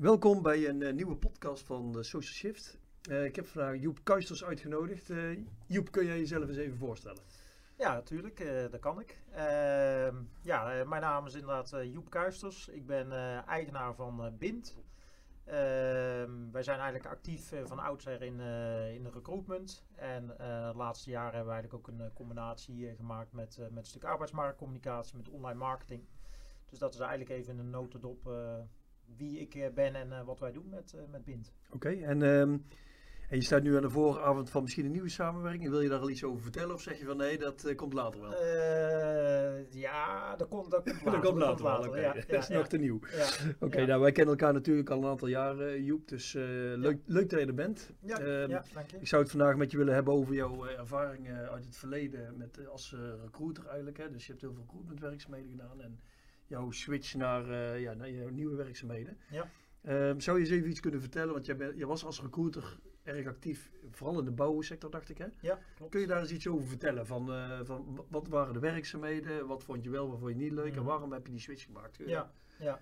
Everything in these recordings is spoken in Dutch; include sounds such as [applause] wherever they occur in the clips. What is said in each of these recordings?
Welkom bij een uh, nieuwe podcast van de Social Shift. Uh, ik heb vandaag Joep Kuisters uitgenodigd. Joep, kun jij jezelf eens even voorstellen? Ja, natuurlijk. dat kan ik. Ehm, ja, mijn naam is inderdaad Joep Kuisters. Ik ben eigenaar van Bind. Ehm, wij zijn eigenlijk actief van oudsher in, in de recruitment. En de laatste jaren hebben we eigenlijk ook een combinatie gemaakt met, met een stuk arbeidsmarktcommunicatie, met online marketing. Dus dat is eigenlijk even een notendop wie ik eh, ben en eh, wat wij doen met, eh, met Bind. Oké, en, um, en je staat nu aan de vooravond van misschien een nieuwe samenwerking. Wil je daar al iets over vertellen of zeg je van nee, dat komt later wel? ja, dat komt, dat komt [laughs] later. dat komt later, wel, oké. Ja, [laughs] dat is nog te nieuw. [laughs] Oké, nou wij kennen elkaar natuurlijk al een aantal jaren, Joep. Dus leuk, leuk dat je er bent. Ja, um, dank je. Ik zou het vandaag met je willen hebben over jouw ervaringen uit het verleden met, als recruiter eigenlijk. Hè. Dus je hebt heel veel recruitmentwerkzaamheden gedaan en jouw switch naar, uh, ja, naar jouw nieuwe werkzaamheden. Ja. Um, zou je eens even iets kunnen vertellen? Want jij, ben, jij was als recruiter erg actief, vooral in de bouwsector, dacht ik. Hè? Ja, klopt. Kun je daar eens iets over vertellen? Van, uh, van wat waren de werkzaamheden? Wat vond je wel, wat vond je niet leuk? En mhm. waarom heb je die switch gemaakt? Ja, ja.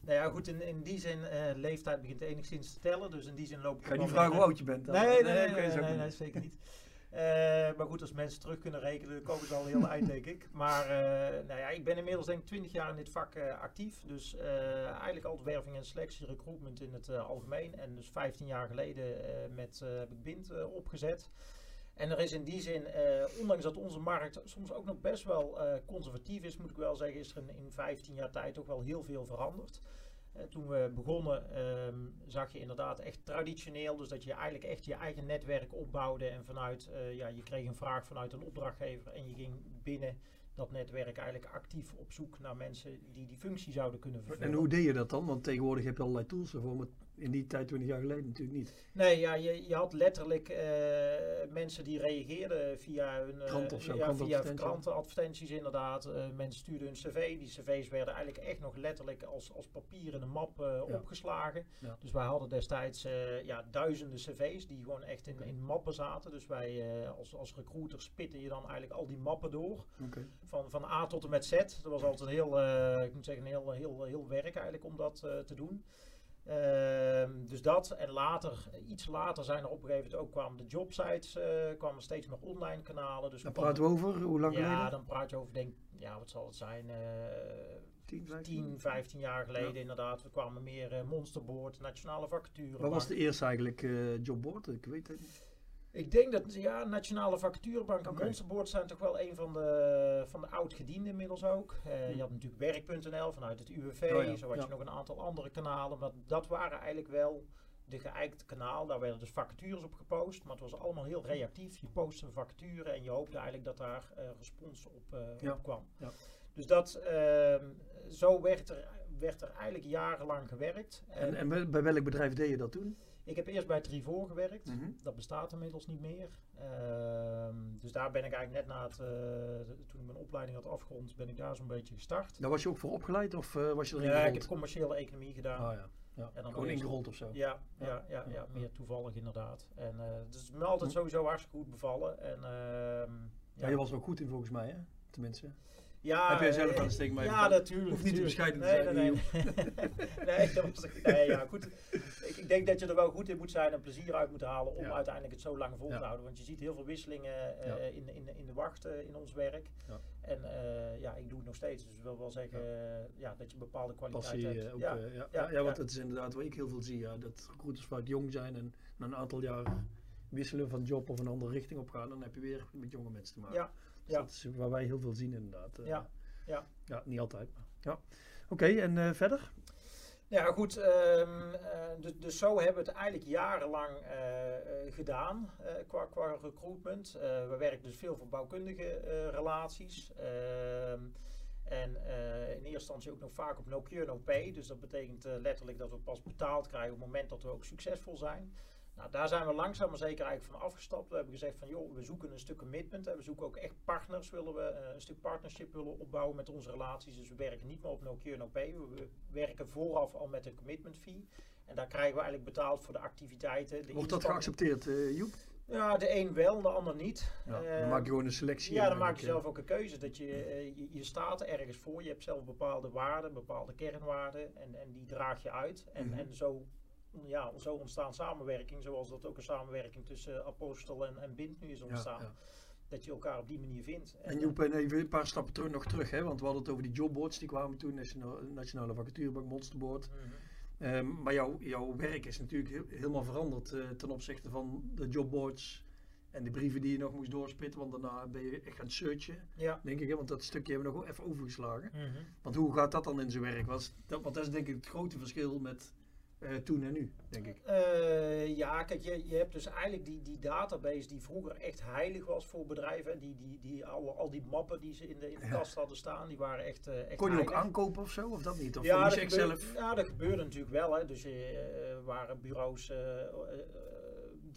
Nou ja, goed, in, in die zin, uh, leeftijd begint enigszins te tellen. Dus in die zin loop ik... Ga je niet vragen hoe oud je bent? Dan? Nee, nee, nee, nee, nee, nee zeker niet. Uh, maar goed, als mensen terug kunnen rekenen, dan komen ze al heel eind, denk ik. Maar uh, nou ja, ik ben inmiddels denk ik 20 jaar in dit vak uh, actief. Dus eigenlijk altijd werving en selectie, recruitment in het algemeen. En dus 15 jaar geleden met, heb ik Bind opgezet. En er is in die zin, ondanks dat onze markt soms ook nog best wel conservatief is, moet ik wel zeggen, is er in, in 15 jaar tijd ook wel heel veel veranderd. Eh, toen we begonnen ehm, zag je inderdaad echt traditioneel, dus dat je eigenlijk echt je eigen netwerk opbouwde en vanuit, uh, ja, je kreeg een vraag vanuit een opdrachtgever en je ging binnen dat netwerk eigenlijk actief op zoek naar mensen die die functie zouden kunnen vervullen. En hoe deed je dat dan? Want tegenwoordig heb je allerlei tools ervoor, maar in die tijd, 20 jaar geleden, natuurlijk niet. Nee, ja, je, je had letterlijk uh, mensen die reageerden via hun uh, Krant of zo, ja, via krantenadvertenties inderdaad. Uh, mensen stuurden hun cv. Die cv's werden eigenlijk echt nog letterlijk als, als papier in een map ja. opgeslagen. Ja. Dus wij hadden destijds ja, duizenden cv's die gewoon echt in, okay. in mappen zaten. Dus wij als, als recruiter spitten je dan eigenlijk al die mappen door. Okay. Van, van A tot en met Z. Dat was altijd een heel, ik moet zeggen, een heel, heel, heel werk eigenlijk om dat te doen. Uh, dus dat en later, iets later zijn er op een gegeven moment ook kwamen de jobsites, uh, kwamen steeds meer online kanalen. Dus dan praten we over, hoe lang ja, geleden? Ja, dan praat je over, denk, ja, wat zal het zijn, uh, 10, 15? 10, 15 jaar geleden ja. inderdaad. We kwamen meer uh, Monsterboard, nationale vacature. Wat was de eerste eigenlijk uh, jobboard? Ik weet het niet. Ik denk dat ja, Nationale Vacaturebank en okay. Monsterboard zijn toch wel een van de, van de oud-gedienden inmiddels ook. Uh, je had natuurlijk werk.nl vanuit het UWV, oh ja, zo had ja. je nog een aantal andere kanalen. Maar dat waren eigenlijk wel de geëikte kanaal. Daar werden dus vacatures op gepost, maar het was allemaal heel reactief. Je postte een vacature en je hoopte eigenlijk dat daar uh, respons op, uh, ja. op kwam. Ja. Dus dat, uh, zo werd er, werd er eigenlijk jarenlang gewerkt. En, en, en bij welk bedrijf deed je dat toen? Ik heb eerst bij Trivor gewerkt. Mm -hmm. Dat bestaat inmiddels niet meer. Uh, dus daar ben ik eigenlijk net na het, uh, toen ik mijn opleiding had afgerond, ben ik daar zo'n beetje gestart. Daar was je ook voor opgeleid of uh, was je erin Ja, ik heb commerciële economie gedaan. Oh, ja. Ja, en dan gewoon ingerold of zo? Ja, ja, ja, ja, ja meer toevallig inderdaad. En uh, het is me altijd sowieso hartstikke goed bevallen. En, uh, ja, je was er ook goed in volgens mij, hè? Tenminste. Ja, Heb jij zelf aan de steek Ja, natuurlijk. Hoeft niet te bescheiden te nee, zijn. Nee, nee. [laughs] nee, dat was, nee, ja, goed. Ik, ik, denk dat je er wel goed in moet zijn en plezier uit moet halen om ja. uiteindelijk het zo lang vol te ja. houden. Want je ziet heel veel wisselingen uh, ja. in, in, in de wacht uh, in ons werk. En uh, ja, ik doe het nog steeds. Dus ik wil wel zeggen ja. dat je bepaalde kwaliteit Passie, hebt. Ook, ja. Ja, ja, want het is inderdaad wat ik heel veel zie. Ja, dat recruiters vaak jong zijn en na een aantal jaar wisselen van job of een andere richting op gaan. Dan heb je weer met jonge mensen te maken. Ja. Dat is waar wij heel veel zien inderdaad. ja. Ja. ja, niet altijd. Maar ja. Oké, okay, en uh, verder? Ja, goed. Um, uh, dus, dus zo hebben we het eigenlijk jarenlang uh, gedaan qua, qua recruitment. we werken dus veel voor bouwkundige relaties. Ehm, en in eerste instantie ook nog vaak op no cure, no pay. Dus dat betekent letterlijk dat we pas betaald krijgen op het moment dat we ook succesvol zijn. Nou, daar zijn we langzaam maar zeker eigenlijk van afgestapt. We hebben gezegd van joh, we zoeken een stuk commitment. Hè. We zoeken ook echt partners, willen we uh, een stuk partnership willen opbouwen met onze relaties. Dus we werken niet meer op no cure no pay. We werken vooraf al met een commitment fee. En daar krijgen we eigenlijk betaald voor de activiteiten. De Wordt dat geaccepteerd, uh, Joep? Ja, de een wel, de ander niet. Ja, dan maak je gewoon een selectie. Ja, dan maak je zelf ook een keuze. Dat je, je, je, staat ergens voor, je hebt zelf bepaalde waarden, bepaalde kernwaarden en, en die draag je uit. En, mhm. en zo, ja, zo ontstaan samenwerking, zoals dat ook een samenwerking tussen Apostel en, en Bind nu is ontstaan. Dat je elkaar op die manier vindt. En, Joep, en even een paar stappen terug, nog terug, hè, want we hadden het over die jobboards die kwamen toen, Nationale, Nationale Vacaturebank, Monsterboard. Mm Ehm, maar jouw, jouw werk is natuurlijk helemaal veranderd uh, ten opzichte van de jobboards en de brieven die je nog moest doorspitten. Want daarna ben je echt gaan searchen, ja. denk ik. Hè? Want dat stukje hebben we nog even overgeslagen. Mm Want hoe gaat dat dan in zijn werk? Was dat, want dat is denk ik het grote verschil met uh, toen en nu, denk ik. Uh, ja, kijk, je, je hebt dus eigenlijk die, die database die vroeger echt heilig was voor bedrijven. Die, die, die, al, al die mappen die ze in de, in de kast hadden staan, die waren echt, uh, echt Kon je ook aankopen of zo, of dat niet? Of ja, dat gebeurde, zelf? ja, dat gebeurde natuurlijk wel. Hè. Dus er waren bureaus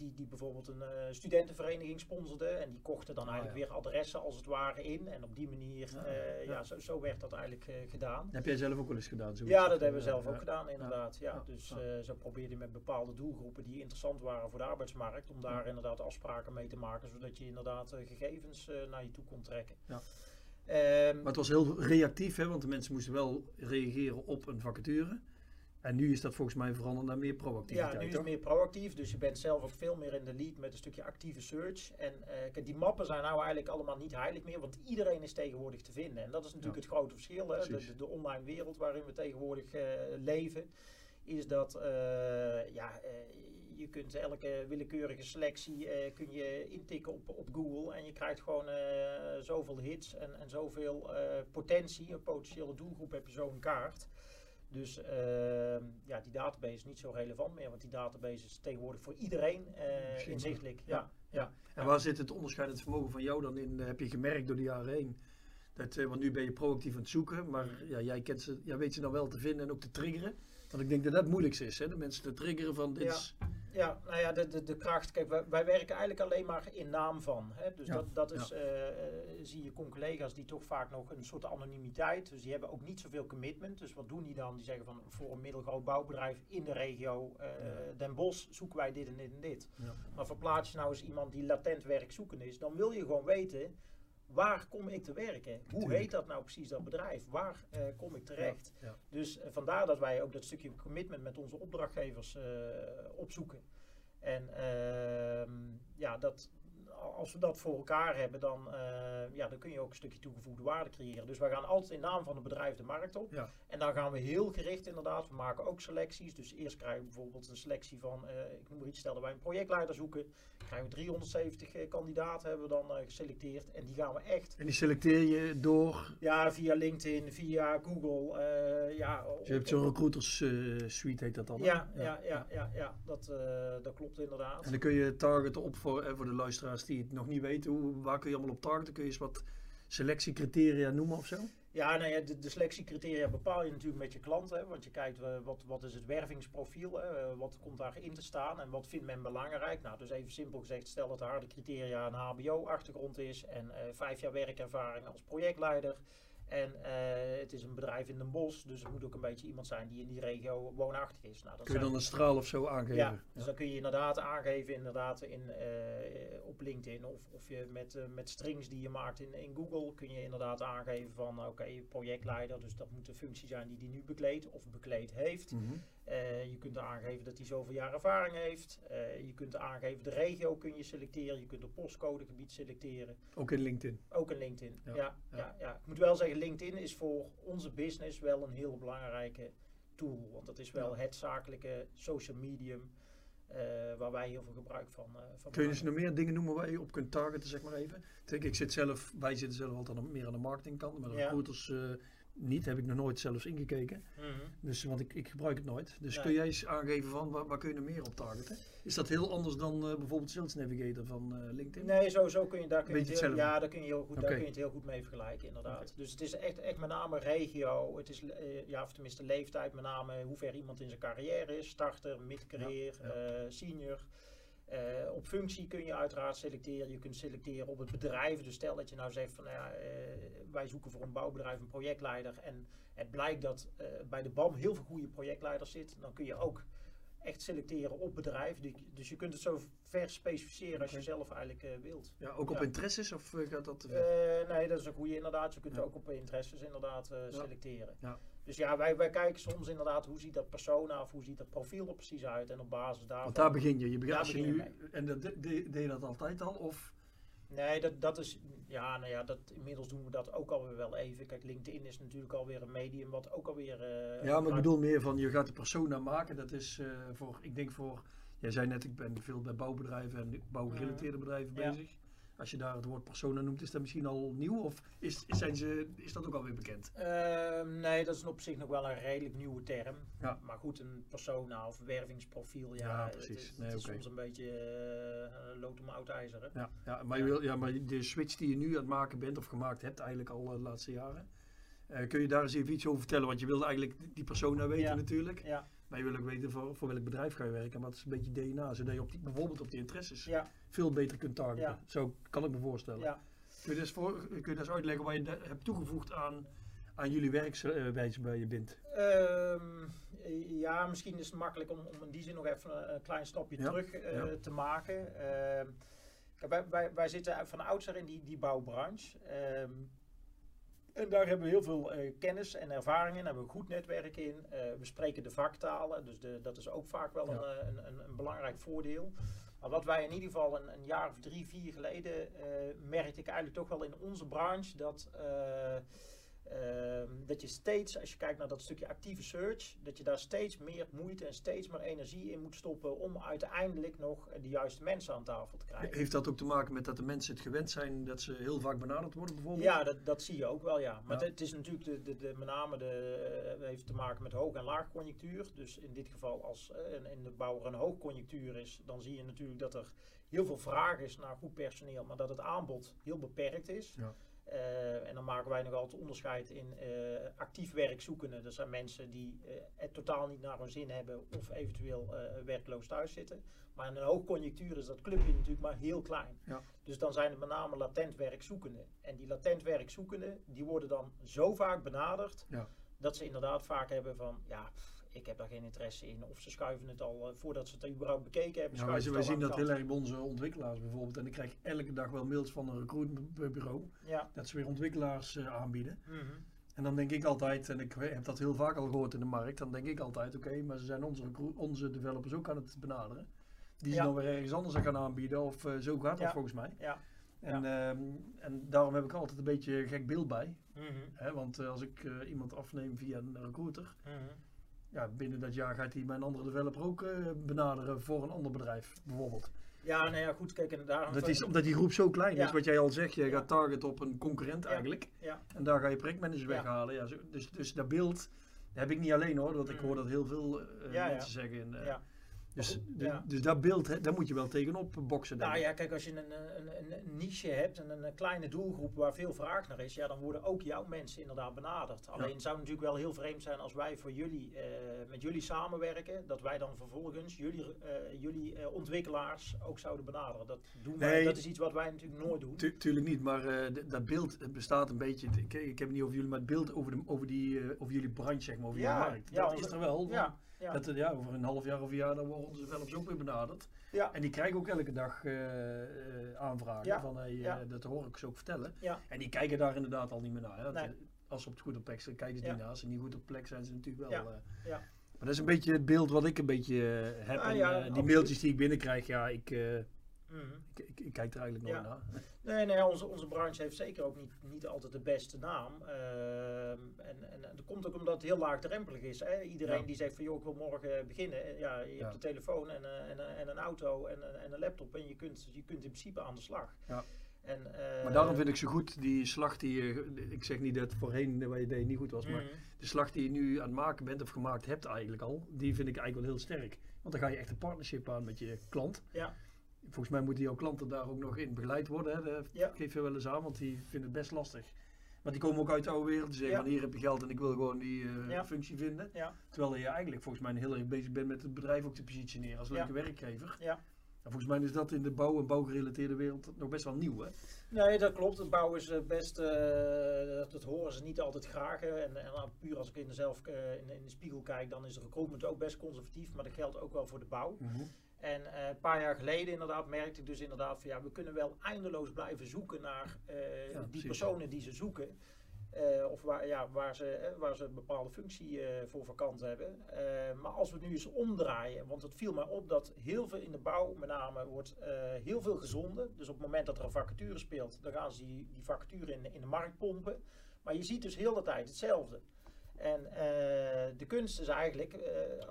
die, die bijvoorbeeld een uh, studentenvereniging sponsorde. En die kochten dan ah, eigenlijk weer adressen als het ware in. En op die manier, ja, uh, ja. zo, zo, werd dat eigenlijk uh, gedaan. heb jij zelf ook wel eens gedaan? Zo ja, dat hebben we zelf ook gedaan, inderdaad. Ja, Dus zo probeerde je met bepaalde doelgroepen die interessant waren voor de arbeidsmarkt. Om daar inderdaad afspraken mee te maken. Zodat je inderdaad gegevens naar je toe kon trekken. Ja. Um, maar het was heel reactief, hè, want de mensen moesten wel reageren op een vacature. En nu is dat volgens mij veranderd naar meer proactiviteit. Ja, nu is het meer proactief. Dus je bent zelf ook veel meer in de lead met een stukje actieve search. En uh, die mappen zijn nou eigenlijk allemaal niet heilig meer, want iedereen is tegenwoordig te vinden. En dat is natuurlijk het grote verschil. Hè? De, de, online wereld waarin we tegenwoordig uh, leven, is dat uh, ja, je kunt elke willekeurige selectie kun je intikken op, op Google en je krijgt gewoon zoveel hits en, en zoveel potentie. Een potentiële doelgroep heb je zo in kaart. Dus uh, ja, die database is niet zo relevant meer, want die database is tegenwoordig voor iedereen uh, inzichtelijk. Ja. Ja. En waar zit het onderscheidend vermogen van jou dan in? Heb je gemerkt door de jaren heen? Dat, uh, want nu ben je proactief aan het zoeken, maar ja, jij, kent ze, jij weet ze dan wel te vinden en ook te triggeren. Want ik denk dat dat het moeilijkste is, hè? de mensen te triggeren van dit is ja, nou ja, de, de, de kracht. Kijk, wij, wij werken eigenlijk alleen maar in naam van. Hè? Dus dat, dat is, eh, eh, zie je collega's die toch vaak nog een soort anonimiteit. Dus die hebben ook niet zoveel commitment. Dus wat doen die dan? Die zeggen van voor een middelgroot bouwbedrijf in de regio uh, Den Bosch zoeken wij dit en dit en dit. Maar verplaats je nou eens iemand die latent werk zoeken is, dan wil je gewoon weten waar kom ik te werken? Hoe heet dat nou precies, dat bedrijf? Waar uh, kom ik terecht? Dus uh, vandaar dat wij ook dat stukje commitment met onze opdrachtgevers uh, opzoeken. En ehm, ja, dat, als we dat voor elkaar hebben, dan, uh, ja, dan kun je ook een stukje toegevoegde waarde creëren. Dus we gaan altijd in naam van het bedrijf de markt op. Ja. En dan gaan we heel gericht inderdaad. We maken ook selecties. Dus eerst krijgen we bijvoorbeeld een selectie van, uh, ik noem maar iets, stel dat wij een projectleider zoeken. Krijgen we 370 uh, kandidaten hebben we dan geselecteerd. En die gaan we echt... En die selecteer je door? Ja, via LinkedIn, via Google. ja, dus je hebt zo'n recruiters suite heet dat dan? Ja, ja, ja, ja, ja, dat, dat klopt inderdaad. En dan kun je targeten op voor, voor de luisteraars die het nog niet weten, hoe, waar kun je allemaal op targeten? Kun je eens wat selectiecriteria noemen of zo? Ja, nou ja, de, selectiecriteria bepaal je natuurlijk met je klant. Hè, want je kijkt uh, wat, wat is het wervingsprofiel, hè, uh, wat komt daarin te staan en wat vindt men belangrijk. Nou, dus even simpel gezegd, stel dat de harde criteria een HBO-achtergrond is en uh, vijf jaar werkervaring als projectleider. En uh, het is een bedrijf in Den Bosch, dus het moet ook een beetje iemand zijn die in die regio woonachtig is. Nou, dat kun je dan een straal of zo aangeven? Ja, dus dan kun je inderdaad aangeven inderdaad in, uh, op LinkedIn of, of je met, uh, met strings die je maakt in, in Google kun je inderdaad aangeven van oké, okay, projectleider, dus dat moet een functie zijn die die nu bekleedt of bekleed heeft. Mm -hmm. Je kunt aangeven dat hij zoveel jaar ervaring heeft. je kunt aangeven de regio kun je selecteren, je kunt een postcodegebied selecteren. Ook in LinkedIn? Ook in LinkedIn, ja. Ja, ja. ja, Ik moet wel zeggen, LinkedIn is voor onze business wel een heel belangrijke tool. Want dat is wel het zakelijke social medium uh, waar wij heel veel gebruik van, uh, van Kun je eens nog meer dingen noemen waar je op kunt targeten, zeg maar even? Ik, ik zit zelf, wij zitten zelf altijd meer aan de marketingkant, maar de recruiters uh, niet, heb ik nog nooit zelfs ingekeken. Mm -hmm. Dus, want ik, ik gebruik het nooit. Dus kun jij eens aangeven van waar, waar, kun je er meer op targeten? Is dat heel anders dan uh, bijvoorbeeld Sales Navigator van uh, LinkedIn? Nee, sowieso kun je daar kun je het heel, ja, daar kun je heel goed, okay. daar kun je het heel goed mee vergelijken, inderdaad. Okay. Dus het is echt, echt met name regio, het is uh, ja, of tenminste leeftijd, met name hoe ver iemand in zijn carrière is, starter, mid-career, ja, ja. senior. Uh, op functie kun je uiteraard selecteren. Je kunt selecteren op het bedrijf. Dus stel dat je nou zegt van nou ja, uh, wij zoeken voor een bouwbedrijf een projectleider. En het blijkt dat uh, bij de BAM heel veel goede projectleiders zitten. Dan kun je ook echt selecteren op bedrijf. Dus je kunt het zo ver specificeren als je zelf eigenlijk wilt. Ja, ook op interesses of gaat dat? nee, dat is een goede inderdaad. Je kunt ja. ook op interesses inderdaad selecteren. Ja. Dus ja, wij, wij kijken soms inderdaad hoe ziet dat persona of hoe ziet dat profiel er precies uit. En op basis daarvan... Want daar begin je. je, begint, je nu, En dat, deed je dat altijd al? Of Nee, dat, dat is, ja, nou ja, dat, inmiddels doen we dat ook alweer wel even. Kijk, LinkedIn is natuurlijk alweer een medium wat ook alweer... Uh, ja, maar ik bedoel meer van, je gaat de persona maken. Dat is uh, voor, ik denk voor, jij zei net, ik ben veel bij bouwbedrijven en bouwgerelateerde bedrijven bezig. Als je daar het woord persona noemt, is dat misschien al nieuw of is, zijn ze, is dat ook alweer bekend? Uh, nee, dat is op zich nog wel een redelijk nieuwe term. Ja. Maar goed, een persona of wervingsprofiel, ja, ja precies. Het, nee, is soms een beetje uh, lood om oud ijzer. Ja, ja, maar, Je wil, ja, maar de switch die je nu aan het maken bent of gemaakt hebt eigenlijk al eh, de laatste jaren. Uh, kun je daar eens even iets over vertellen? Want je wilde eigenlijk die persona weten natuurlijk. Ja. Maar je wil ook weten voor, voor welk bedrijf ga je werken. Maar het is een beetje DNA, zodat je op die, bijvoorbeeld op die interesses ja. veel beter kunt targeten. Ja. Zo kan ik me voorstellen. Ja. Kun, je dus voor, kun je dus uitleggen wat je hebt toegevoegd aan, aan jullie werkwijze bij je bent? Um, ja, misschien is het makkelijk om, om in die zin nog even een, klein stapje terug uh, te maken. Uh, wij, wij, wij, zitten van oudsher in die, die bouwbranche. Uh, en daar hebben we heel veel uh, kennis en ervaring in, hebben we goed netwerk in. Uh, we spreken de vaktalen, dus de, dat is ook vaak wel ja. een, een, een, belangrijk voordeel. Maar wat wij in ieder geval een, een jaar of drie, vier geleden merkte ik eigenlijk toch wel in onze branche dat Ehm, dat je steeds, als je kijkt naar dat stukje actieve search, dat je daar steeds meer moeite en steeds meer energie in moet stoppen om uiteindelijk nog de juiste mensen aan tafel te krijgen. Heeft dat ook te maken met dat de mensen het gewend zijn dat ze heel vaak benaderd worden bijvoorbeeld? Ja, dat, dat zie je ook wel, ja. Maar het is natuurlijk de, de, de, met name de, uh, heeft te maken met hoog- en laagconjunctuur. Dus in dit geval als uh, in de bouw er een hoogconjunctuur is, dan zie je natuurlijk dat er heel veel vraag is naar goed personeel, maar dat het aanbod heel beperkt is. Ja. Uh, en dan maken wij nog altijd onderscheid in uh, actief werkzoekenden. Dat zijn mensen die uh, het totaal niet naar hun zin hebben of eventueel werkloos thuis zitten. Maar in een hoogconjunctuur is dat clubje natuurlijk maar heel klein. Ja. Dus dan zijn het met name latent werkzoekenden. En die latent werkzoekenden, die worden dan zo vaak benaderd, ja. dat ze inderdaad vaak hebben van, ja, ik heb daar geen interesse in. Of ze schuiven het al uh, voordat ze het überhaupt bekeken hebben. Ja, wij, wij zien dat heel erg bij onze ontwikkelaars bijvoorbeeld. En ik krijg elke dag wel mails van een recruitmentbureau. Ja. Dat ze weer ontwikkelaars uh, aanbieden. Mm -hmm. En dan denk ik altijd, en ik heb dat heel vaak al gehoord in de markt. Dan denk ik altijd, oké, okay, maar ze zijn onze, onze developers ook aan het benaderen. Die ze dan weer ergens anders gaan aanbieden. Of uh, zo gaat dat volgens mij. Ja. En, ja. Um, en daarom heb ik altijd een beetje een gek beeld bij. Mm -hmm. He, want uh, als ik uh, iemand afneem via een recruiter, mm -hmm ja, binnen dat jaar gaat hij mijn andere developer ook uh, benaderen voor een ander bedrijf, bijvoorbeeld. Ja, nou ja, goed, kijk, daarom... Dat is omdat die groep zo klein ja. is, wat jij al zegt, je ja. gaat target op een concurrent eigenlijk. Ja. En daar ga je projectmanagers weghalen. Ja, zo, dus, dus dat beeld heb ik niet alleen hoor, want ik hoor dat heel veel uh, mensen zeggen. In, uh, dus, ja. dus dat beeld, daar moet je wel tegenop boksen. Nou ja, kijk, als je een, een, een, niche hebt en een, kleine doelgroep waar veel vraag naar is, ja, dan worden ook jouw mensen inderdaad benaderd. Alleen het zou natuurlijk wel heel vreemd zijn als wij voor jullie, uh, met jullie samenwerken, dat wij dan vervolgens jullie, uh, jullie uh, ontwikkelaars ook zouden benaderen. Dat, doen nee, wij, dat is iets wat wij natuurlijk nooit doen. Tu tuurlijk niet, maar dat beeld bestaat een beetje, ik, ik, heb het niet over jullie, maar het beeld over, de, over, die, over jullie branche, zeg maar, over ja, jullie markt. Dat is er wel. Ja. Ja. Dat, ja, over een half jaar of een jaar dan worden onze developers ook weer benaderd. Ja. En die krijgen ook elke dag uh, aanvragen ja. van hey, uh, dat hoor ik ze ook vertellen. Ja. En die kijken daar inderdaad al niet meer naar. Nee. Als ze op het goede plek zijn, kijken ze niet naar. Als ze niet goed op plek zijn, ze natuurlijk wel. Ja. Maar dat is een beetje het beeld wat ik een beetje heb. Ah, en die mailtjes die ik binnenkrijg, ja, ik... Mm ik, ik, ik, kijk er eigenlijk nooit naar. Nee, nee onze, onze branche heeft zeker ook niet, niet altijd de beste naam. Uh, en, en dat komt ook omdat het heel laagdrempelig is. Hè? Iedereen ja. die zegt van joh, ik wil morgen beginnen. Ja, je ja. hebt een telefoon en, uh, en, en, een auto en, en een laptop en je kunt, je kunt in principe aan de slag. Ja. En, uh, maar daarom vind ik zo goed die slag die je, ik zeg niet dat voorheen wat je deed niet goed was, mm -hmm. maar de slag die je nu aan het maken bent of gemaakt hebt eigenlijk al, die vind ik eigenlijk wel heel sterk. Want dan ga je echt een partnership aan met je klant. Ja volgens mij moeten jouw klanten daar ook nog in begeleid worden. Hè? Dat ja. geef je wel eens aan, want die vinden het best lastig. Want die komen ook uit de oude wereld. Die zeggen ja. van hier heb je geld en ik wil gewoon die uh, ja. functie vinden. Terwijl je eigenlijk volgens mij heel erg bezig bent met het bedrijf ook te positioneren als leuke werkgever. volgens mij is dat in de bouw- en bouwgerelateerde wereld nog best wel nieuw, hè? Nee, dat klopt. Het bouw is best, dat horen ze niet altijd graag. En, en puur als ik in, zelf, in, in, de spiegel kijk, dan is de recruitment ook best conservatief. Maar dat geldt ook wel voor de bouw. Mhm. En uh, een paar jaar geleden inderdaad merkte ik dus inderdaad van ja, we kunnen wel eindeloos blijven zoeken naar uh, die personen die ze zoeken. Uh, of waar, ja, waar, ze, waar ze een bepaalde functie voor vakant hebben. maar als we het nu eens omdraaien, want het viel mij op dat heel veel in de bouw met name wordt heel veel gezonden. Dus op het moment dat er een vacature speelt, dan gaan ze die, die vacature in, in de markt pompen. Maar je ziet dus heel de tijd hetzelfde. En uh, de kunst is eigenlijk, uh,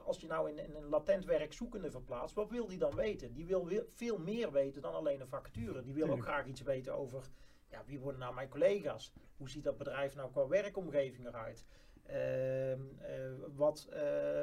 als je nou in, in, een latent werkzoekende verplaatst, wat wil die dan weten? Die wil veel meer weten dan alleen een vacature. Die wil ook graag iets weten over, ja, wie worden nou mijn collega's? Hoe ziet dat bedrijf nou qua werkomgeving eruit? Uh, wat,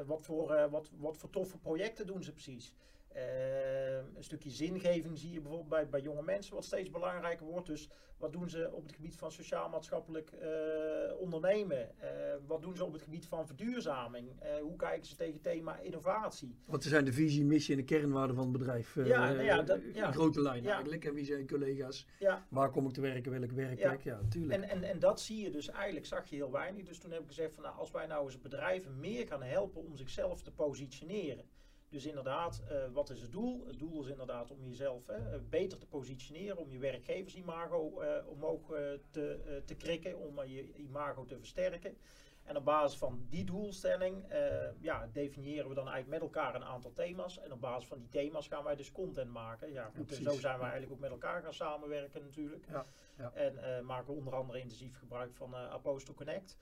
wat, voor, wat, wat voor toffe projecten doen ze precies? Uh, een stukje zingeving zie je bijvoorbeeld bij, bij jonge mensen, wat steeds belangrijker wordt. Dus wat doen ze op het gebied van sociaal-maatschappelijk uh, ondernemen? Uh, wat doen ze op het gebied van verduurzaming? hoe kijken ze tegen het thema innovatie? Wat zijn de visie, missie en de kernwaarden van het bedrijf? ja, nou ja, dat, ja. In grote lijn ja. eigenlijk. En wie zijn collega's? Ja. Waar kom ik te werken? Welke werkplek? Ja, natuurlijk. En, en, en dat zie je dus eigenlijk, zag je heel weinig. Dus toen heb ik gezegd van nou, als wij nou eens bedrijven meer gaan helpen om zichzelf te positioneren. Dus inderdaad, uh, wat is het doel? Het doel is inderdaad om jezelf hè, beter te positioneren, om je werkgeversimago uh, omhoog uh, te, te krikken, om je imago te versterken. En op basis van die doelstelling ja, definiëren we dan eigenlijk met elkaar een aantal thema's. En op basis van die thema's gaan wij dus content maken. Ja, goed, ja, zo zijn we eigenlijk ook met elkaar gaan samenwerken natuurlijk. Ja, ja. En maken we onder andere intensief gebruik van Apostle Connect.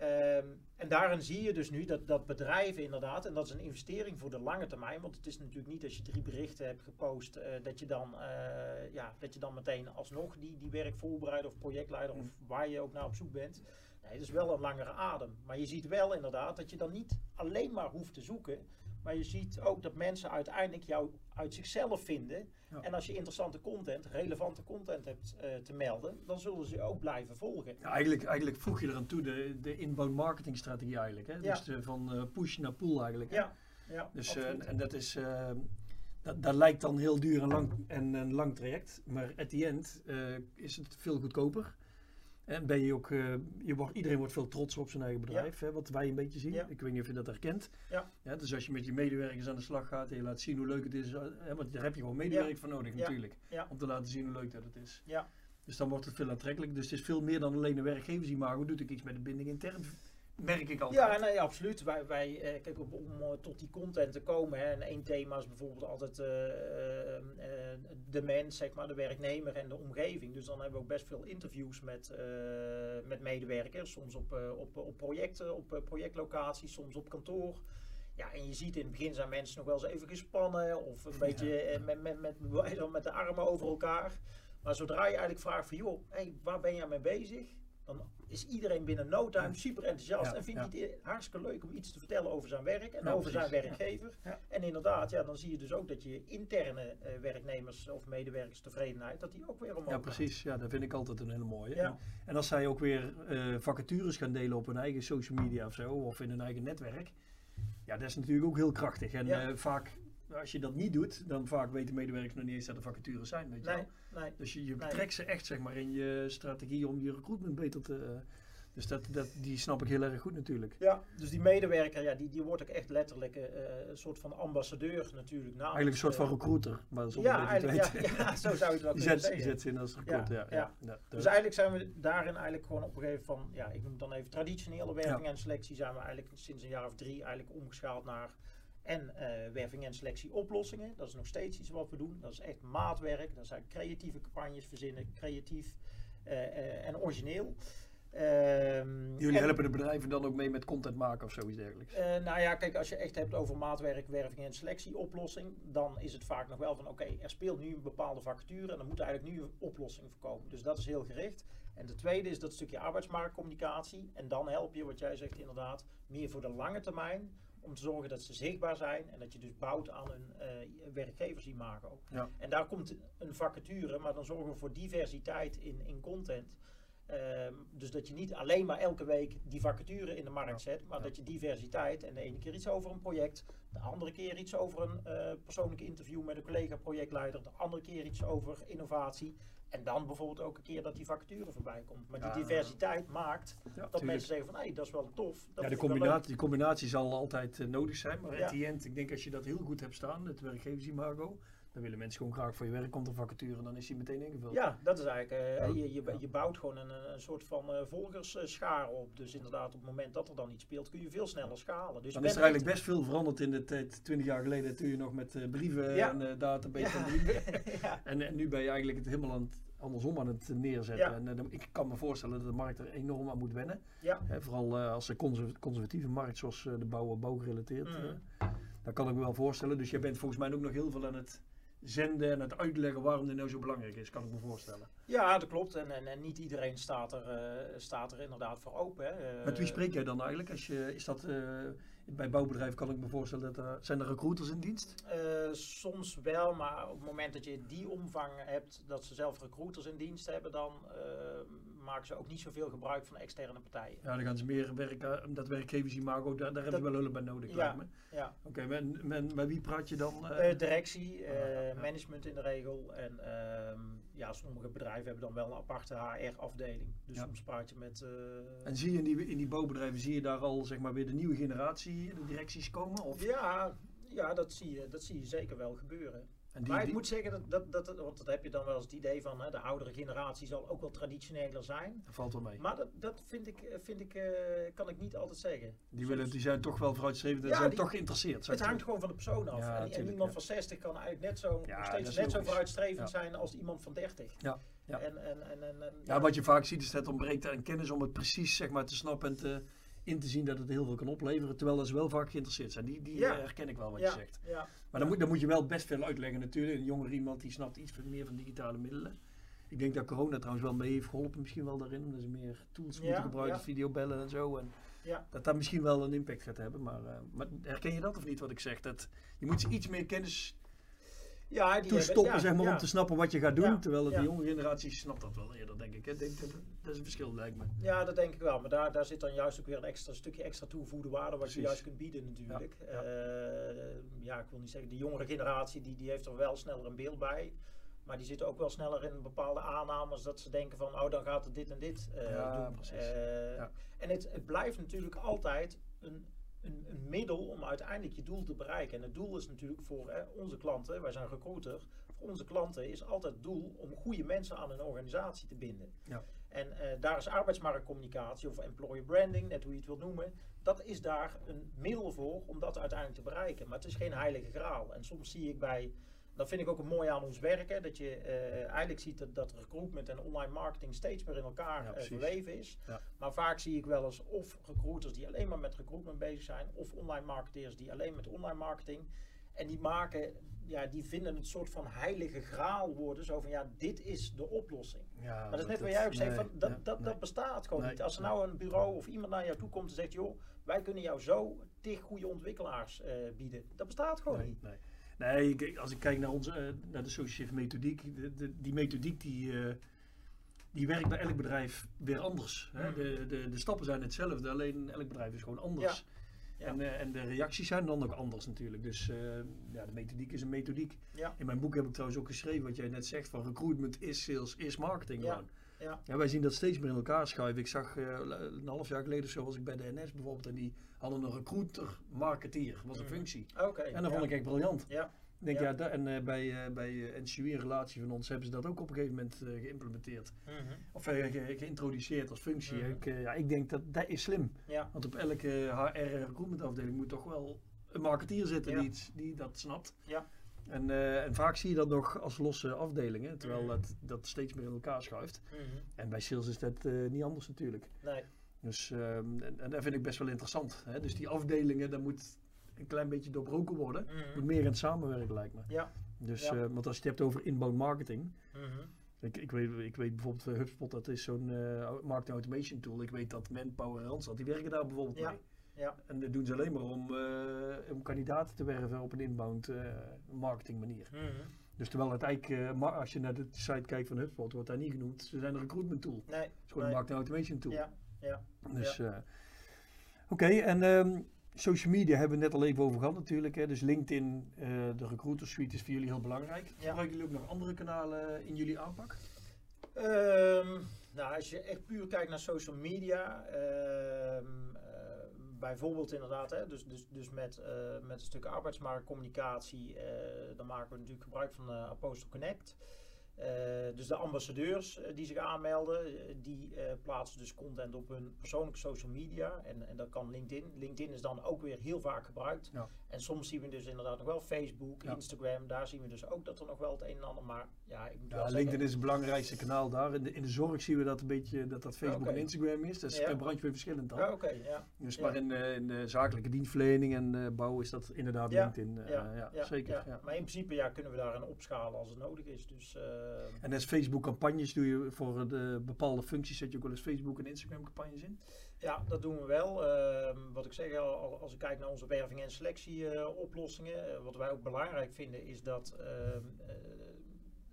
Um, en daarin zie je dus nu dat, dat bedrijven inderdaad, en dat is een investering voor de lange termijn, want het is natuurlijk niet als je drie berichten hebt gepost, uh, dat, je dan, uh, ja, dat je dan meteen alsnog die, die werkvoorbereider of projectleider of waar je ook naar op zoek bent. Nee, het is wel een langere adem. Maar je ziet wel inderdaad dat je dan niet alleen maar hoeft te zoeken, maar je ziet ook dat mensen uiteindelijk jou uit zichzelf vinden. En als je interessante content, relevante content hebt uh, te melden, dan zullen ze ook blijven volgen. Ja, eigenlijk, eigenlijk voeg je eraan toe de, de inbound marketing strategie eigenlijk. Hè? Dus de, van uh, push naar pull eigenlijk. Hè? Ja. Ja, dus, uh, en dat is... Dat, dat, lijkt dan heel duur en lang, en een lang traject, maar at the end is het veel goedkoper. En ben je ook, uh, je wordt, iedereen wordt veel trots op zijn eigen bedrijf, hè, wat wij een beetje zien. Ik weet niet of je dat herkent. Ja. ja. dus als je met je medewerkers aan de slag gaat en je laat zien hoe leuk het is, eh, hè, want daar heb je gewoon medewerkers voor nodig natuurlijk, om te laten zien hoe leuk dat het is. Ja. Dus dan wordt het veel aantrekkelijk. Dus het is veel meer dan alleen een werkgeversimago, doet ik iets met de binding intern merk ik altijd. Ja, nee, absoluut. Wij, wij eh, kijk, om, om, eh, tot die content te komen, hè, en één thema is bijvoorbeeld altijd uh, de mens, zeg maar, de werknemer en de omgeving. Dus dan hebben we ook best veel interviews met, met medewerkers, soms op, op, op projecten, op projectlocaties, soms op kantoor. Ja, en je ziet in het begin zijn mensen nog wel eens even gespannen of een beetje met, met, met, [laughs] met de armen over elkaar. Maar zodra je eigenlijk vraagt van, joh, hey, waar ben jij mee bezig? Dan is iedereen binnen no time super enthousiast en vindt het hartstikke leuk om iets te vertellen over zijn werk en over zijn werkgever. En inderdaad, ja, dan zie je dus ook dat je interne uh, werknemers of medewerkers tevredenheid, dat die ook weer omhoog Ja, precies. Ja, dat vind ik altijd een hele mooie. En, en als zij ook weer uh, vacatures gaan delen op hun eigen social media of zo, of in hun eigen netwerk, ja, dat is natuurlijk ook heel krachtig. En uh, vaak als je dat niet doet, dan vaak weten medewerkers nog niet eens dat er vacatures zijn. Weet je nee, wel? Nee, dus je, je betrekt ze echt zeg maar, in je strategie om je recruitment beter te. Dus dat, dat, die snap ik heel erg goed natuurlijk. Ja, dus die medewerker, ja, die, die wordt ook echt letterlijk uh, een soort van ambassadeur natuurlijk. eigenlijk een soort van recruiter. Maar ja, eigenlijk, ja, ja, zo zou je het wel kunnen zeggen. Je zet ze in als recruiter, ja. ja, ja. dus eigenlijk zijn we daarin eigenlijk gewoon op een gegeven van, ja, ik noem het dan even traditionele werving en selectie, zijn we eigenlijk sinds een jaar of drie eigenlijk omgeschaald naar en uh, werving en selectie oplossingen. Dat is nog steeds iets wat we doen. Dat is echt maatwerk. Dat zijn creatieve campagnes verzinnen, creatief uh, uh, en origineel. Um, Jullie helpen de bedrijven dan ook mee met content maken of zoiets dergelijks? nou ja, kijk, als je echt hebt over maatwerk, werving en selectieoplossing, dan is het vaak nog wel van oké, er speelt nu een bepaalde vacature en dan moet eigenlijk nu een oplossing voorkomen. Dus dat is heel gericht. En de tweede is dat stukje arbeidsmarktcommunicatie. En dan help je, wat jij zegt inderdaad, meer voor de lange termijn om te zorgen dat ze zichtbaar zijn en dat je dus bouwt aan een uh, werkgeversimago. Ja. En daar komt een vacature, maar dan zorgen we voor diversiteit in, in content. Ehm, dus dat je niet alleen maar elke week die vacature in de markt zet, maar dat je diversiteit en de ene keer iets over een project, de andere keer iets over een uh, persoonlijk interview met een collega projectleider, de andere keer iets over innovatie. En dan bijvoorbeeld ook een keer dat die vacature voorbij komt. Maar die diversiteit maakt dat mensen zeggen van hé, hey, dat is wel tof. Dat ja, de combinatie, die combinatie zal altijd uh, nodig zijn. Maar ja. at the end, ik denk als je dat heel goed hebt staan, het werkgeversimago, dan willen mensen gewoon graag voor je werk komt een vacature en dan is die meteen ingevuld. Ja, dat is eigenlijk, uh, je, je, je, bouwt gewoon een, een soort van uh, volgersschaar op. Dus inderdaad, op het moment dat er dan iets speelt, kun je veel sneller schalen. Dus dan is er eigenlijk best veel veranderd in de tijd. 20 jaar geleden toen je nog met uh, brieven ja. en database en brieven. [laughs] en, en, nu ben je eigenlijk het helemaal aan het, andersom aan het neerzetten. En ik kan me voorstellen dat de markt er enorm aan moet wennen. Ja. vooral als een conservatieve markt zoals de bouw, bouwgerelateerd. Mm. dat kan ik me wel voorstellen. Dus jij bent volgens mij ook nog heel veel aan het zenden en het uitleggen waarom dit nou zo belangrijk is, kan ik me voorstellen. Ja, dat klopt. En, en, en niet iedereen staat er, uh, staat er inderdaad voor open. Hè. Uh, Met wie spreek jij dan eigenlijk? Als je, is dat, uh, bij bouwbedrijven kan ik me voorstellen dat er, zijn er recruiters in dienst? soms wel, maar op het moment dat je die omvang hebt, dat ze zelf recruiters in dienst hebben, dan maken ze ook niet zoveel gebruik van externe partijen. Ja, dan gaan ze meer werken, dat werkgevers die maken, ook, daar, daar hebben ze wel hulp bij nodig, ja. Ja. Oké, okay, met wie praat je dan? Uh, directie, uh, management in de regel. En uh, ja, sommige bedrijven hebben dan wel een aparte HR-afdeling. Dus ja. soms praat je met... en zie je in die, in die bouwbedrijven, zie je daar al zeg maar weer de nieuwe generatie, de directies komen? Of? Ja, ja dat, zie je, dat zie je zeker wel gebeuren. Die, maar ik moet zeggen, dat, dat, dat, want dat heb je dan wel eens het idee van, hè, de oudere generatie zal ook wel traditioneler zijn. Dat valt wel mee. Maar dat, dat vind ik, eh, vind ik uh, kan ik niet altijd zeggen. Die, willen, die zijn toch wel vooruitstrevend en ja, zijn die, toch geïnteresseerd. Het hangt gewoon van de persoon af. Ja, en, en, iemand ja. van 60 kan eigenlijk net zo, nog steeds net zo vooruitstrevend zijn als iemand van 30. Ja. Ja. En, en, en, en, ja, wat je vaak ziet is dat ontbreekt aan kennis om het precies zeg maar, te snappen en te in te zien dat het heel veel kan opleveren. Terwijl ze wel vaak geïnteresseerd zijn. Die, die ja. herken ik wel wat je zegt. Ja. Maar dan moet, dan moet je wel best veel uitleggen natuurlijk. Een jonger iemand die snapt iets meer van digitale middelen. Ik denk dat corona trouwens wel mee heeft geholpen misschien wel daarin. Omdat ze meer tools moeten gebruiken, videobellen en zo. En dat dat misschien wel een impact gaat hebben. Maar, uh, maar herken je dat of niet wat ik zeg? Dat je moet ze iets meer kennis ja, die toestoppen, zeg maar, om te snappen wat je gaat doen. Terwijl de jonge generatie snapt dat wel eerder, denk ik. Hè. Dat is een verschil, lijkt me. Ja, dat denk ik wel. Maar daar, daar zit dan juist ook weer een extra stukje extra toevoegde waarde wat je juist kunt bieden natuurlijk. Ja, uh, ja, ik wil niet zeggen, de jongere generatie die, die heeft er wel sneller een beeld bij. Maar die zitten ook wel sneller in bepaalde aannames dat ze denken van, oh dan gaat het dit en dit uh, ja, doen. Precies. Uh, en het, het blijft natuurlijk altijd een een, een, middel om uiteindelijk je doel te bereiken. En het doel is natuurlijk voor hè, onze klanten, wij zijn recruiter, voor onze klanten is altijd het doel om goede mensen aan een organisatie te binden. Ja. En uh, daar is arbeidsmarktcommunicatie of employer branding, net hoe je het wilt noemen, dat is daar een middel voor om dat uiteindelijk te bereiken. Maar het is geen heilige graal. En soms zie ik bij dat vind ik ook een mooi aan ons werken. Dat je uh, eigenlijk ziet dat, dat recruitment en online marketing steeds meer in elkaar ja, uh, verweven is. Ja. Maar vaak zie ik wel eens of recruiters die alleen maar met recruitment bezig zijn. Of online marketeers die alleen met online marketing. En die maken, ja, die vinden het soort van heilige graal worden. Zo van ja, dit is de oplossing. Ja, maar dat is net wat jij ook zegt, van, dat, dat, dat bestaat gewoon niet. Als er nou een bureau of iemand naar jou toe komt en zegt, joh, wij kunnen jou zo tig goede ontwikkelaars uh, bieden. Dat bestaat gewoon niet. Nee. Als ik kijk naar, onze, uh, naar de associative methodiek, de, de, die methodiek die, uh, die werkt bij elk bedrijf weer anders. Hè? Mm. De, de, de stappen zijn hetzelfde, alleen elk bedrijf is gewoon anders. Ja. En, uh, en de reacties zijn dan ook anders natuurlijk. Dus ja, de methodiek is een methodiek. Ja. In mijn boek heb ik trouwens ook geschreven wat jij net zegt: van recruitment is sales, is marketing. Ja. Ja. ja. wij zien dat steeds meer in elkaar schuiven. Ik zag een half jaar geleden zo was ik bij de NS bijvoorbeeld en die hadden een recruiter marketeer, was een mhm. functie. Okay, en dat vond ik echt briljant. Ja. Ik denk, ja, en uh, bij, uh, bij uh, NCU in relatie van ons hebben ze dat ook op een gegeven moment geïmplementeerd. Mm -hmm. Of ge geïntroduceerd als functie. Mm -hmm. ik, ja, ik denk dat dat is slim. Ja. Want op elke HR recruitment afdeling moet toch wel een marketeer zitten die, dat snapt. Ja. En, en vaak zie je dat nog als losse afdelingen, terwijl dat, dat steeds meer in elkaar schuift. En bij sales is dat niet anders natuurlijk. Nee. Dus um, en, en, dat vind ik best wel interessant. Hè? Dus die afdelingen, daar moet een klein beetje doorbroken worden. Mm -hmm. Moet meer in het samenwerken lijkt me. Ja. Dus, ja. Uh, want als je het hebt over inbound marketing. Mm -hmm. ik, ik, weet, ik weet bijvoorbeeld uh, HubSpot, dat is zo'n uh, marketing automation tool. Ik weet dat Manpower en Randstad, die werken daar bijvoorbeeld ja. mee. Ja. En dat doen ze alleen maar om, om kandidaten te werven op een inbound marketing manier. Mm -hmm. Dus terwijl het eigenlijk, als je naar de site kijkt van HubSpot, wordt daar niet genoemd. Ze zijn een recruitment tool. Nee. Het is gewoon een marketing automation tool. Ja, ja. Dus, ja. Oké, en um, social media hebben we net al even over gehad natuurlijk. Hè. Dus LinkedIn, uh, de recruiter suite is voor jullie heel belangrijk. Ja. Gebruiken jullie ook nog andere kanalen in jullie aanpak? Um, nou, als je echt puur kijkt naar social media, uh, bijvoorbeeld inderdaad, hè, dus, dus, dus met, uh, met een stuk arbeidsmarktcommunicatie, dan maken we natuurlijk gebruik van Apostle Connect. Uh, dus de ambassadeurs uh, die zich aanmelden, uh, die plaatsen dus content op hun persoonlijke social media. En, en dat kan LinkedIn. LinkedIn is dan ook weer heel vaak gebruikt. Ja. En soms zien we dus inderdaad nog wel Facebook, ja. Instagram. Daar zien we dus ook dat er nog wel het een en ander. Maar ja, ik moet ja, wel LinkedIn zeggen, is het belangrijkste kanaal daar. In de, in de zorg zien we dat een beetje dat dat Facebook Okay. en Instagram is. Dat is per brandje weer verschillend dan. Ja, oké. ja. Dus maar in, de- in de zakelijke dienstverlening en eh, bouw is dat inderdaad LinkedIn. eh, ja, zeker. Maar in principe ja, kunnen we daarin opschalen als het nodig is. Dus eh, En als Facebook campagnes doe je voor de bepaalde functies, zet je ook wel eens Facebook en Instagram campagnes in? Ja, dat doen we wel. Ehm, wat ik zeg, al- al- als ik kijk naar onze werving- en selectieoplossingen, wat wij ook belangrijk vinden, is dat, ehm, eh,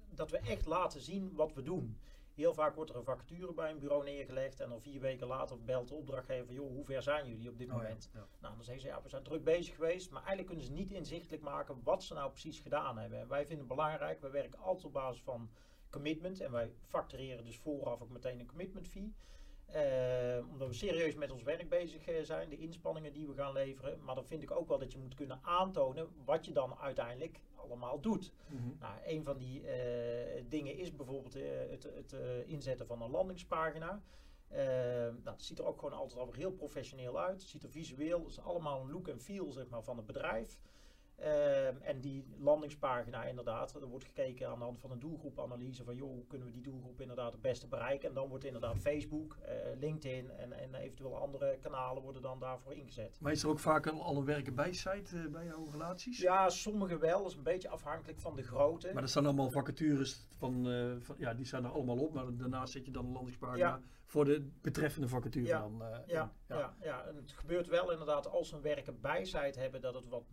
dat we echt laten zien wat we doen. Heel vaak wordt er een vacature bij een bureau neergelegd en dan vier weken later belt de opdrachtgever, joh, hoe ver zijn jullie op dit Oh moment? ja. Nou, dan zeggen ze, ja, we zijn druk bezig geweest, maar eigenlijk kunnen ze niet inzichtelijk maken wat ze nou precies gedaan hebben. En wij vinden het belangrijk, we werken altijd op basis van commitment en wij factureren dus vooraf ook meteen een commitment fee. Eh, omdat we serieus met ons werk bezig eh, zijn, de inspanningen die we gaan leveren. Maar dan vind ik ook wel dat je moet kunnen aantonen wat je dan uiteindelijk allemaal doet. Mhm. Nou, een van die eh, dingen is bijvoorbeeld eh, het, het eh, inzetten van een landingspagina. Nou, het ziet er ook gewoon altijd al heel professioneel uit. Het ziet er visueel, het is allemaal een look en feel zeg maar, van het bedrijf. Ehm, en die landingspagina inderdaad, er wordt gekeken aan de hand van een doelgroepanalyse van joh, hoe kunnen we die doelgroep inderdaad het beste bereiken. En dan wordt inderdaad Facebook, eh, LinkedIn en, en eventueel andere kanalen worden dan daarvoor ingezet. Maar is er ook vaak al, al een werken bij site eh, bij jouw relaties? Ja, sommige wel, dat is een beetje afhankelijk van de grootte. Maar er staan allemaal vacatures van, eh, van ja, die staan er allemaal op, maar daarnaast zet je dan een landingspagina Ja. voor de betreffende vacature Ja, dan. Ja, in. ja. Ja, en het gebeurt wel inderdaad als we een werken bij site hebben dat het wat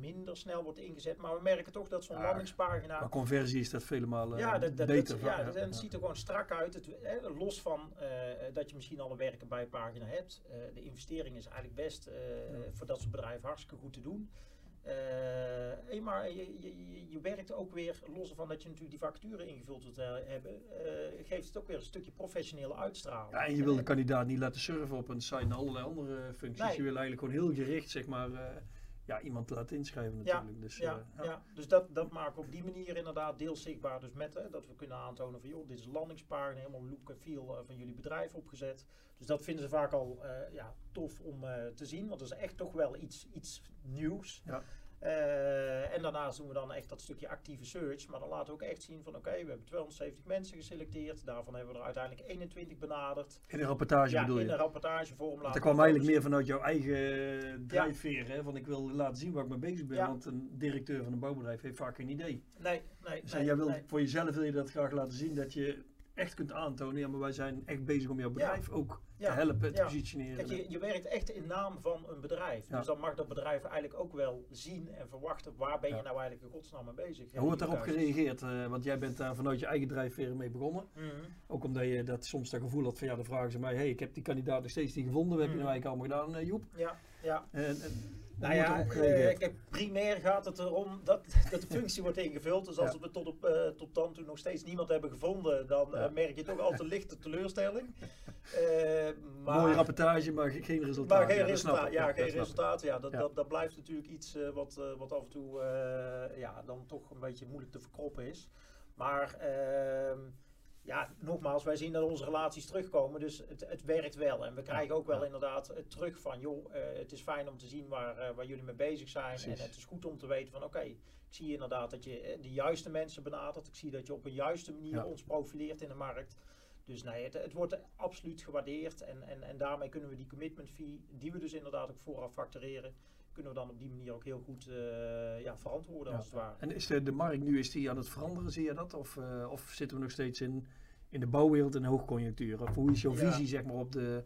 minder snel wordt ingezet. Maar we merken toch dat zo'n Ja, landingspagina... Maar conversie is dat vele malen ja, dat, dat, beter. dat, ja, dat- en het ziet er gewoon strak uit. Het, hè, los van eh, dat je misschien al een werken bij pagina hebt. eh, de investering is eigenlijk best eh, voor dat soort bedrijven hartstikke goed te doen. Eh, hey, maar je, je, je- je werkt ook weer, los van dat je natuurlijk die vacature ingevuld wilt hebben, eh, geeft het ook weer een stukje professionele uitstraling. Ja, en je wil de kandidaat niet laten surfen op een site naar allerlei andere functies. Nee. Je wil eigenlijk gewoon heel gericht, zeg maar, eh, ja, iemand laten inschrijven Ja, natuurlijk. dus, Ja, eh, ja. dus dat, dat maken we op die manier inderdaad deels zichtbaar. Dus met hè, dat we kunnen aantonen van joh, dit is een landingspagina, helemaal look en feel eh, van jullie bedrijf opgezet. Dus dat vinden ze vaak al eh, ja, tof om te zien, want dat is echt toch wel iets, iets nieuws. Ja. Eh, en daarnaast doen we dan echt dat stukje actieve search. Maar dan laten we ook echt zien van oké, we hebben 270 mensen geselecteerd. Daarvan hebben we er uiteindelijk 21 benaderd. In een rapportage ja, bedoel in je? een rapportagevorm Dat kwam eigenlijk meer vanuit jouw eigen drijfveer. Hè? Van ik wil laten zien waar ik mee bezig ben. Ja. Want een directeur van een bouwbedrijf heeft vaak geen idee. Nee, nee, Dus nee, jij wil, nee. voor jezelf wil je dat graag laten zien. Dat je echt kunt aantonen. Ja, maar wij zijn echt bezig om jouw bedrijf ook Ja. Te helpen, te positioneren. Kijk, je, je werkt echt in naam van een bedrijf. Dus dan mag dat bedrijf eigenlijk ook wel zien en verwachten waar ben je nou eigenlijk in godsnaam mee bezig. En hoe wordt daarop gereageerd? Eh, want jij bent daar vanuit je eigen drijfveer mee begonnen. Mhm. Ook omdat je dat soms dat gevoel had van ja, dan vragen ze mij, hey, ik heb die kandidaat nog steeds niet gevonden. Wat heb je Mm. nou eigenlijk allemaal gedaan, eh, Joep? Ja, ja. En, en, Nou ja, eh, gereageerd? kijk, primair gaat het erom dat, [laughs] dat de functie wordt ingevuld. Dus als Ja. we tot, op, eh, tot dan toe nog steeds niemand hebben gevonden, dan eh, merk je toch altijd lichte teleurstelling. Maar, Mooie rapportage, maar ge- geen resultaat. Maar geen Ja, resultaat. ik. Ja, geen ik. resultaat. Ja, dat. Dat, dat blijft natuurlijk iets wat, wat af en toe ja, dan toch een beetje moeilijk te verkroppen is. Maar ehm, ja, nogmaals, wij zien dat onze relaties terugkomen. Dus het, het werkt wel. En we krijgen ook wel ja. inderdaad het terug van, joh, eh, het is fijn om te zien waar, eh, waar jullie mee bezig zijn. Precies. En het is goed om te weten van, oké, ik zie inderdaad dat je eh, de juiste mensen benadert. Ik zie dat je op een juiste manier Ja. ons profileert in de markt. Dus nee, het, het wordt absoluut gewaardeerd. En, en, en daarmee kunnen we die commitment fee, die we dus inderdaad ook vooraf factureren, kunnen we dan op die manier ook heel goed eh, ja, verantwoorden Ja. als het ware. En is de, de markt nu is die aan het veranderen, zie je dat? Of, eh, of zitten we nog steeds in, in de bouwwereld in hoogconjunctuur? Of hoe is jouw Ja. visie zeg maar, op de,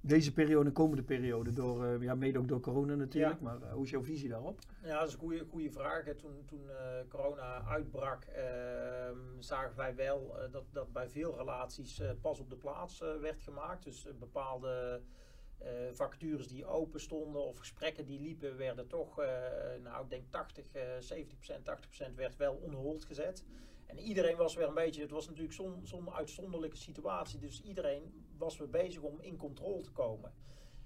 deze periode en komende periode? Door, uh, ja, mede ook door corona natuurlijk, maar hoe is jouw visie daarop? Ja, dat is een goede, goede vraag. Toen, toen corona uitbrak, ehm, zagen wij wel dat, dat bij veel relaties pas op de plaats werd gemaakt. Dus bepaalde vacatures die open stonden of gesprekken die liepen, werden toch, nou ik denk 80, 70%, 80% werd wel on gezet. En iedereen was weer een beetje, het was natuurlijk zo'n zo uitzonderlijke situatie, dus iedereen was weer bezig om in controle te komen.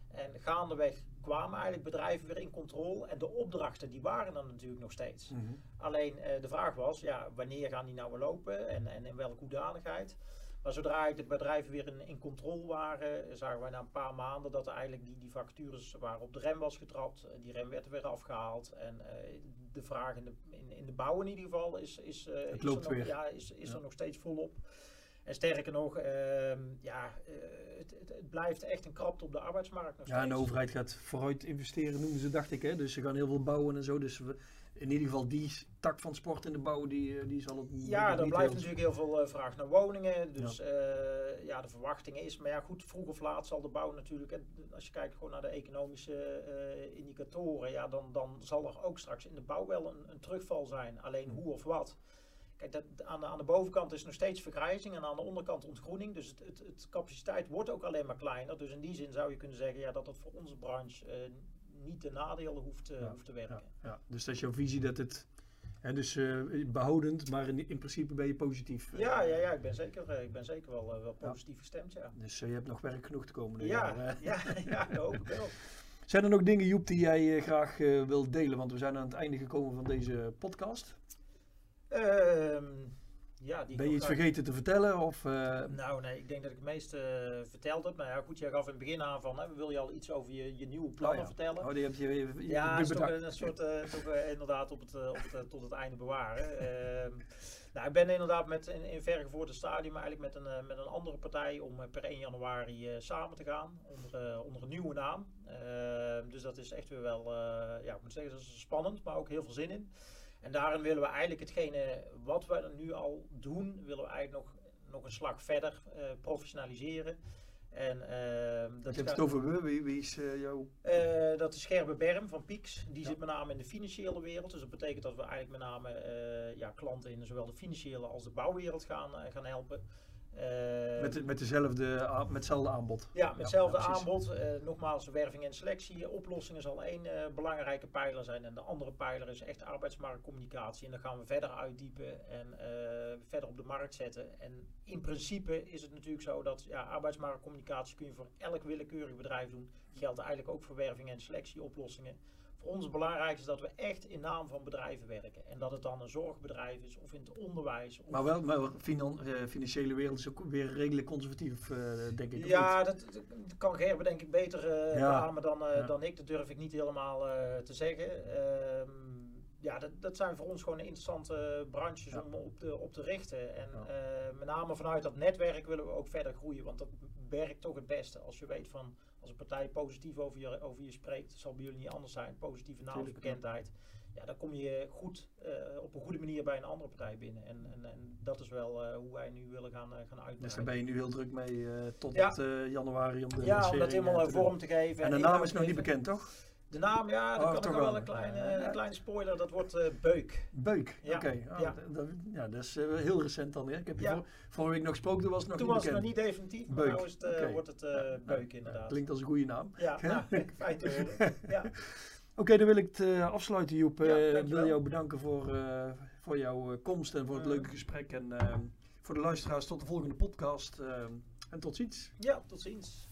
En gaandeweg kwamen eigenlijk bedrijven weer in controle en de opdrachten die waren er natuurlijk nog steeds. Mhm. Alleen uh, de vraag was, ja, wanneer gaan die nou weer lopen en, en in welke hoedanigheid? Maar zodra de bedrijven weer in, in controle waren, zagen wij na een paar maanden dat eigenlijk die, die vacatures waren op de rem was getrapt. Die rem werd weer afgehaald. En uh, de vraag in de, in, in, de bouw in ieder geval is, is, uh, loopt er, nog, ja, is, is er nog steeds volop. En sterker nog, uh, ja, uh, het, het, het, blijft echt een krapte op de arbeidsmarkt nog Ja, en de overheid gaat vooruit investeren, noemen ze, dacht ik. Hè? Dus ze gaan heel veel bouwen en zo. Dus we, in ieder geval die tak van sport in de bouw, die, eh, die zal het Ja, er blijft natuurlijk heel veel uh, vraag naar woningen. Dus ja. Uh, ja. de verwachting is, maar ja goed, vroeg of laat zal de bouw natuurlijk, en als je kijkt gewoon naar de economische uh, indicatoren, ja, dan, dan zal er ook straks in de bouw wel een, een terugval zijn. Alleen hoe of wat. Kijk, dat, aan, de, aan de bovenkant is nog steeds vergrijzing en aan de onderkant ontgroening. Dus het, het, het, capaciteit wordt ook alleen maar kleiner. Dus in die zin zou je kunnen zeggen ja, dat het voor onze branche niet de nadelen hoeft, ja. hoeft te werken. Ja, ja. Dus dat is jouw visie dat het He, dus uh, behoudend, maar in, in, principe ben je positief. Uh, ja, ja, ja, ik ben zeker, ik ben zeker wel, wel positief gestemd. Ja. Dus je hebt nog werk genoeg te komen. Ja, ja, [laughs] ja, dat hoop ik wel. Zijn er nog dingen, Joep, die jij graag wilt delen? Want we zijn aan het einde gekomen van deze podcast. Ehm, ja, die ben je iets vergeten te vertellen? Of, uh... Nou, nee, ik denk dat ik het meeste uh, verteld heb. Nou ja, goed, jij gaf in het begin aan van, hè, wil je al iets over je, je nieuwe plannen oh, ja. vertellen? Oh, die heb je, je, je Ja, is toch een soort, uh, toch, inderdaad op het, op het, tot het einde bewaren. Ehm, nou, ik ben inderdaad met, in, in vergevoerde stadium eigenlijk met een, met een andere partij om per 1 januari samen te gaan. Onder, onder een nieuwe naam. Ehm, dus dat is echt weer wel, ja, ik moet zeggen, dat is spannend, maar ook heel veel zin in. En daarin willen we eigenlijk hetgene wat we nu al doen, willen we eigenlijk nog, nog een slag verder uh, professionaliseren. En, uh, dat je hebt het over we, wie, wie is uh, jouw? Uh, dat is Gerbe Berm van Pieks. Die ja. zit met name in de financiële wereld. Dus dat betekent dat we eigenlijk met name ja, klanten in zowel de financiële als de bouwwereld gaan, gaan helpen. Uh, met, met, dezelfde, met hetzelfde aanbod. Ja, met hetzelfde ja, aanbod. Uh, nogmaals, werving en selectie. Oplossingen zal één uh, belangrijke pijler zijn. En de andere pijler is echt arbeidsmarktcommunicatie. En dan gaan we verder uitdiepen en verder op de markt zetten. En in principe is het natuurlijk zo dat ja, arbeidsmarktcommunicatie kun je voor elk willekeurig bedrijf doen. Geldt eigenlijk ook voor werving en selectieoplossingen voor ons belangrijk is dat we echt in naam van bedrijven werken. En dat het dan een zorgbedrijf is of in het onderwijs. Of maar wel, maar finan, uh, financiële wereld is ook weer redelijk conservatief, uh, denk ik. Ja, dat, dat, kan Gerben denk ik beter uh, ja. dan, ja. dan ik. Dat durf ik niet helemaal te zeggen. Ehm, ja, dat, dat zijn voor ons gewoon interessante branches om op te, op te richten. En met name vanuit dat netwerk willen we ook verder groeien. Want dat werkt toch het beste als je weet van als een partij positief over je, over je spreekt, zal bij jullie niet anders zijn. Positieve naamsbekendheid. Ja, dan kom je goed uh, op een goede manier bij een andere partij binnen. En, en, en dat is wel uh, hoe wij nu willen gaan, uh, gaan uitbreiden. Dus daar ben je nu heel druk mee tot ja. januari om de Ja, om dat helemaal vorm te geven. En, en de naam is nog niet bekend, toch? De naam, ja, dat oh, kan wel een kleine, kleine spoiler. Dat wordt uh, Beuk. Beuk, ja. oké. Okay. Oh, ja. Dat, ja, dat is uh, heel recent dan. Hè? Ik heb je vorige week nog gesproken, toen was het nog toen niet was bekend. het nog niet definitief, maar Beuk. nu is het, okay. wordt het Beuk inderdaad. Klinkt als een goede naam. Ja, nou, fijn te horen. ja. Oké, okay, dan wil ik het afsluiten Joep. Ik wil jou bedanken voor, voor jouw komst en voor het leuke gesprek. En voor de luisteraars tot de volgende podcast. en tot ziens. Ja, tot ziens.